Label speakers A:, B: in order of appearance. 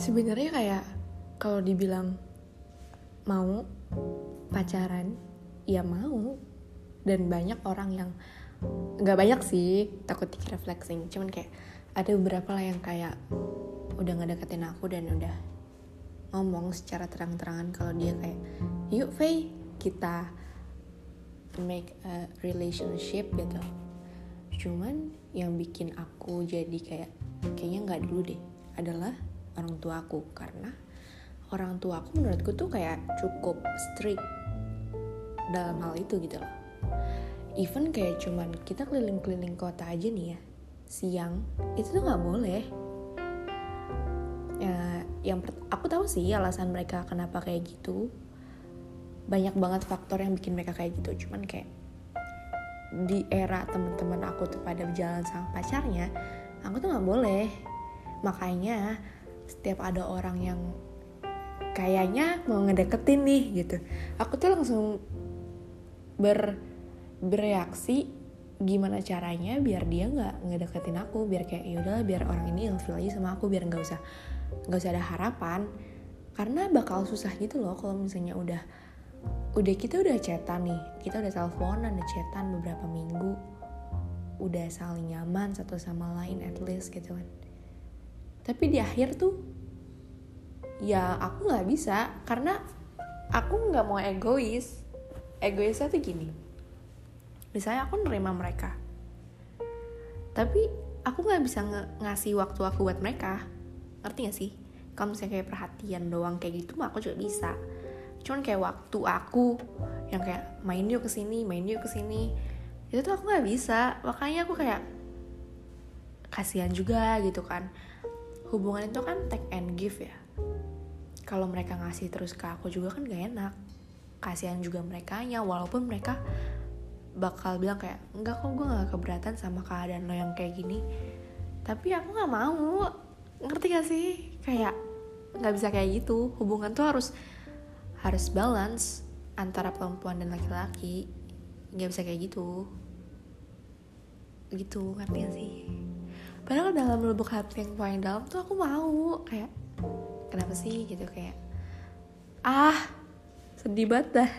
A: sebenarnya kayak kalau dibilang mau pacaran ya mau. Dan banyak orang yang nggak banyak sih takut dikira flexing cuman kayak ada beberapa lah yang kayak udah nggak deketin aku dan udah ngomong secara terang-terangan kalau dia kayak yuk Faye kita make a relationship gitu. Cuman yang bikin aku jadi kayak kayaknya nggak dulu deh. Adalah orang tua aku. Karena orang tua aku menurutku tuh kayak cukup strict dalam hal itu gitu loh. Even kayak cuman kita keliling-keliling kota aja nih ya siang itu tuh nggak boleh. Ya yang aku tahu sih alasan mereka kenapa kayak gitu. Banyak banget faktor yang bikin mereka kayak gitu. Cuman kayak di era teman-teman aku tuh pada berjalan sama pacarnya aku tuh nggak boleh. Makanya setiap ada orang yang kayaknya mau ngedeketin nih gitu. Aku tuh langsung ber bereaksi gimana caranya biar dia nggak ngedeketin aku biar kayak yaudah biar orang ini ilfil aja sama aku biar nggak usah nggak usah ada harapan. Karena bakal susah gitu loh kalau misalnya udah udah kita udah chatan nih kita udah teleponan udah chatan beberapa minggu udah saling nyaman satu sama lain at least gitu kan tapi di akhir tuh ya aku nggak bisa karena aku nggak mau egois. Egoisnya tuh gini misalnya aku nerima mereka tapi aku nggak bisa ng ngasih waktu aku buat mereka. Ngerti gak sih? Kalau misalnya kayak perhatian doang kayak gitu mah aku juga bisa. Cuman kayak waktu aku yang kayak main yuk ke sini main yuk ke sini itu tuh aku nggak bisa. Makanya aku kayak kasihan juga gitu kan hubungan itu kan take and give ya. Kalau mereka ngasih terus ke aku juga kan gak enak. Kasihan juga mereka nya walaupun mereka bakal bilang kayak enggak kok gue gak keberatan sama keadaan lo yang kayak gini. Tapi aku nggak mau. Ngerti gak sih? Kayak nggak bisa kayak gitu. Hubungan tuh harus harus balance antara perempuan dan laki-laki. Nggak bisa kayak gitu. Gitu ngerti gak sih padahal dalam lubuk hati yang paling dalam tuh aku mau kayak kenapa sih? Gitu kayak ah sedih banget dah